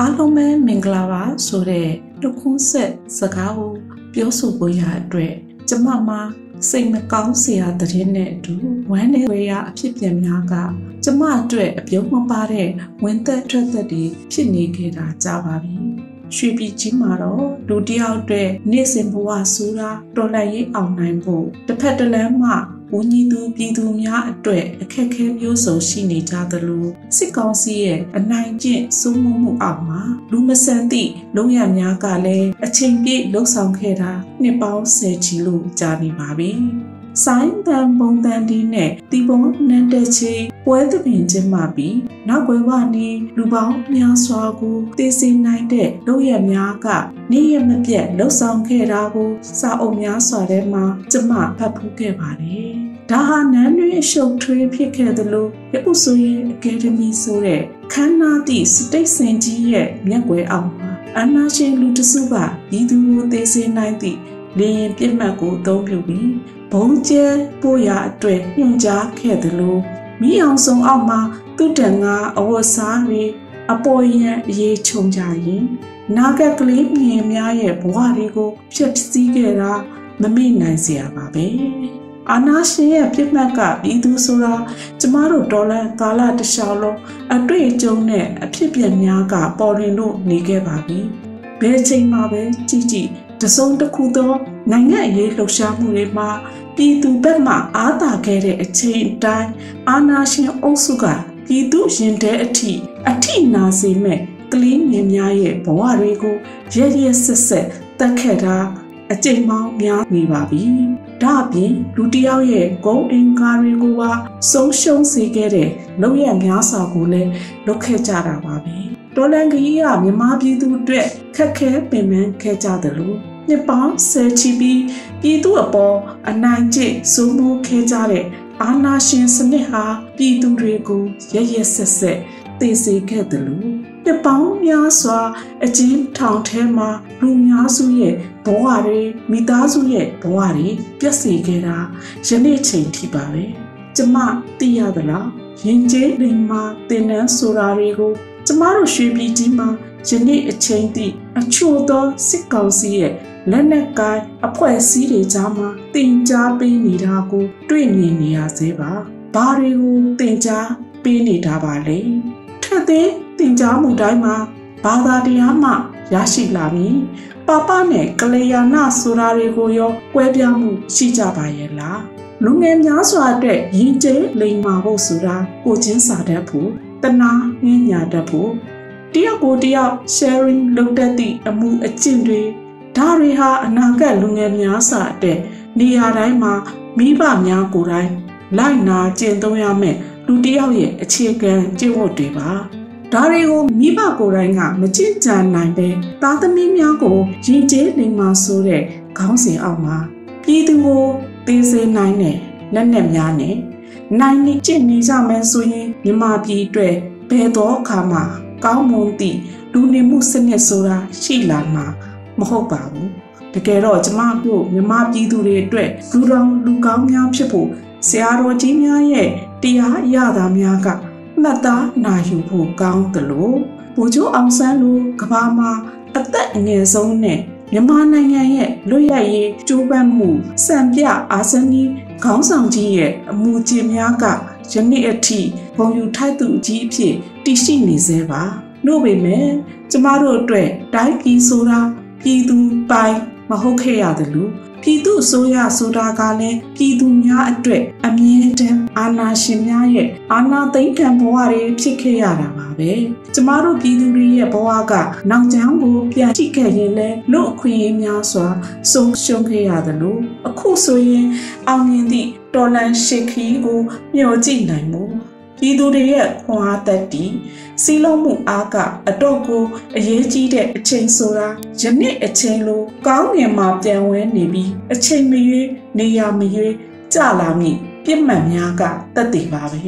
အားလုံးပဲမင်္ဂလာပါဆိုတဲ့တခွန်းဆက်စကားကိုပြောဆိုဖို့ရအတွက်ကျမမှာစိတ်မကောင်းစရာတဲ့နဲ့အတူဝမ်းနည်းဝေရအဖြစ်ပြန်များကကျမအတွက်အပြုံးမပါတဲ့ဝင်သက်ထွက်သက်တွေဖြစ်နေခဲ့တာကြာပါပြီရွှေပြည်ကြီးမှာတော့လူတယောက်အတွက်နေ့စဉ်ဘဝဆိုတာတော်လှန်ရေးအောင်နိုင်ဖို့တစ်ဖက်တစ်လမ်းမှ ဝန်ကြီးသူပြည်သူများအတွက်အခက်အခဲမျိုးစုံရှိနေကြသလိုစစ်ကောင်စီရဲ့အနိုင်ကျင့်စိုးမိုးမှုအောက်မှာလူမဆန်သည့်လုံရများကလည်းအချိန်ပြည့်လှုပ်ဆောင်ခဲ့တာနှစ်ပေါင်း10ချီလို့ကြာနေပါပြီ။ဆိုင်းတန်ပုံတန်ဒီနဲ့တီပုံနန်းတဲ့ချီ ပွဲသပင်ချင်းမှပြီးနောက်ွယ်ဝနေလူပေါင်းများစွာကိုသိစေနိုင်တဲ့လုပ်ရများကနေ့ရက်မပြတ်လှုပ်ဆောင်ခဲ့တာကိုစာအုပ်များစွာထဲမှာကျမဖတ်ဖူးခဲ့ပါတယ်။ဒါဟာနန်းတွင်ရှုပ်ထွေးဖြစ်ခဲ့သလိုရဥဆိုရဲ့အကယ်ဒမီဆိုတဲ့ခမ်းနားသည့်စတိတ်စင်ကြီးရဲ့မျက်ွယ်အောင်မှာအနာရှင်လူတစုကဤသူကိုသိစေနိုင်သည့်လေရင်ပြစ်မှတ်ကိုအသုံးပြုပြီးဘုံကျဲပို့ရအတွက်ညွှန်ကြားခဲ့သလို မိအောင်စုံအောက်မှာသူတန်ကအဝတ်စားတွေအပေါ်ရန်အေးချုံကြရင်နာဂတ်ကလေးမြင်များရဲ့ဘဝတွေကိုဖျက်ဆီးခဲ့တာမမေ့နိုင်စရာပါပဲအာနာရှင်ရဲ့ပြစ်မှတ်ကပြည်သူဆိုတာကျမတို့ဒေါ်လာကာလတစ်လျှောက်လုံးအတွေ့အကြုံနဲ့အဖြစ်ပြက်များကပေါ်ရင်လို့နေခဲ့ပါပြီ ဘယ်ချိန်မှပဲကြည်ကြည်တစုံတစ်ခုသောနိုင်ငံရေးလှုပ်ရှားမှုတွေမှာပြည်သူဘက်မှအားသာခဲ့တဲ့အချိန်အတိုင်းအာနာရှင်အုပ်စုကပြည်သူရင်တဲ့အထိအထိနာစေမဲ့ကလေးငယ်များရဲ့ဘဝတွေကိုရဲရဲဆက်ဆက်တက်ခဲ့တာအကျိန်ပေါင်းများနေပါပြီ။ဒါအပြင်လူတယောက်ရဲ့ဂုံအင်္ကာတွေကိုပါဆုံးရှုံးစေခဲ့တဲ့လောက်ရများစွာကိုလည်းလုပ်ခဲ့ကြတာပါပဲ။ တော်လန်ကြီးကမြမပြည်သူအတွက်ခက်ခဲပင်ပန်းခဲ့ကြတယ်လို့နှစ်ပေါင်းဆယ်ချီပြီးပြည်သူအပေါ်အနိုင်ကျင့်စိုးမိုးခဲ့ကြတဲ့အာနာရှင်စနစ်ဟာပြည်သူတွေကိုရရဆက်ဆက်သိစေခဲ့တယ်လို့နှစ်ပေါင်းများစွာအကျဉ်းထောင်ထဲမှာလူများစုရဲ့ဘဝတွေမိသားစုရဲ့ဘဝတွေပြည့်စည်ခဲ့တာယနေ့ချိန်ထိပါပဲကျမသိရသလားရင်ကျေးလိမ်မာတင်နန်းဆိုတာတွေကို ကျမတို့ရွှေပြည်ကြီးမှာယနေ့အချိန်ထိအချို့သောစစ်ကောင်စီရဲ့လက်နက်ကိုင်အဖွဲ့အစည်းတွေကြားမှာတင် जा ပေးနေတာကို တွေ့မြင်နေရသေးပါဘာတွေကိုတင် जा ပေးနေတာပါလဲထက်သေးတင် जा မှုတိုင်းမှာဘာသာတရားမှရရှိလာမည်ပပနဲ့ကလျာဏဆိုတာတွေကိုရောကွဲပြားမှုရှိကြပါရဲ့လားလူငယ်များစွာအတွက်ရည်ကျဲလိမ်မာဖို့ဆိုတာကိုချင်းစာတတ်ဖို့ တနာငင်းညာတတ်ဖို့တယောက်ကိုတယောက် sharing လုပ်တတ်သည့်အမှုအကျင့်တွေဒါတွေဟာအနာဂတ်လူငယ်များစွာအတွက်နေရာတိုင်းမှာမိဘများကိုယ်တိုင်လိုက်နာကျင့်သုံးရမယ်လူတယောက်ရဲ့အခြေခံကျင့်ဝတ်တွေပါဒါတွေကိုမိဘကိုယ်တိုင်ကမကြင်ကြံနိုင်ပဲသားသမီးများကိုရင်ကျေးနေမှာဆိုတဲ့ခေါင်းစဉ်အောက်မှာပြည်သူကိုသိစေနိုင်တဲ့လက်နက်များနဲ့ နိုင်နေကျင့်နေကြမယ်ဆိုရင်မြမပြည်အတွက်ဘယ်တော့အခါမှကောင်းမွန်သည့်လူနေမှုစနစ်ဆိုတာရှိလာမှာမဟုတ်ပါဘူးတကယ်တော့ကျမတို့မြမပြည်သူတွေအတွက်လူတော်လူကောင်းများဖြစ်ဖို့ဆရာတော်ကြီးများရဲ့တရားရတာများကမှတ်သားနာယူဖို့ကောင်းတယ်လို့ဗိုလ်ချုပ်အောင်ဆန်းလိုကဘာမှာအသက်အငယ်ဆုံးနဲ့ မြန်မာနိုင်ငံရဲ့လွတ်ရရေးကြိုးပမ်းမှုစံပြအာဇနီးခေါင်းဆောင်ကြီးရဲ့အမူအကျင့်များကယနေ့အထိဘုံယူထိုက်သူကြီးအဖြစ်တည်ရှိနေသေးပါလို့ပေမဲ့ကျမတို့အတွက်တိုင်းပြည်ဆိုတာပြည်သူပိုင်မဟုတ်ခဲ့ရတယ်လို့ပြည်သူအစိုးရဆိုတာကလည်းပြည်သူများအတွက်အမြဲတမ်း အာဏာရှင်များရဲ့အာဏာသိမ်းခံဘဝတွေဖြစ်ခဲ့ရတာပါပဲကျမတို့ပြည်သူတွေရဲ့ဘဝကနောက်ကျောင်းကိုပြန်ကြည့်ခဲ့ရင်လည်းလူအခွင့်အရေးများစွာဆုံးရှုံးခဲ့ရတယ်လို့အခုဆိုရင်အောင်မြင်သည့်တော်လန်ရှိခီကိုမျှော်ကြည့်နိုင်မှုပြည်သူတွေရဲ့ခွန်အားသက်တည်စီးလုံးမှုအားကအတော့ကိုအရေးကြီးတဲ့အချိန်ဆိုတာယနေ့အချိန်လိုကောင်းငင်မှာပြန်ဝဲနေပြီးအချိန်မရွေးနေရမရွေးကြလာမည် ပြစ်မှတ်များကတက်တည်ပါပဲ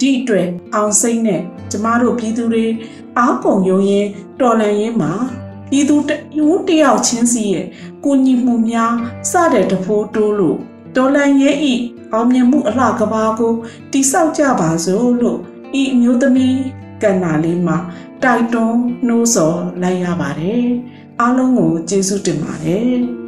ဒီအတွက်အောင်စိမ့်နဲ့ကျမတို့ပြည်သူတွေအားကုန်ရုံရင်တော်လန်ရင်မှာပြည်သူတဦးတယောက်ချင်းစီရဲ့ကိုညီမှုများစတဲ့တဖိုးတိုးလို့တော်လန်ရဲ့ဤအောင်မြင်မှုအလှကဘာကိုတိဆောက်ကြပါစို့လို့ဤအမျိုးသမီးကဏ္ဍလေးမှာတိုက်တွန်းနှိုးဆော်လိုက်ရပါတယ်အားလုံးကိုကျေးဇူးတင်ပါတယ်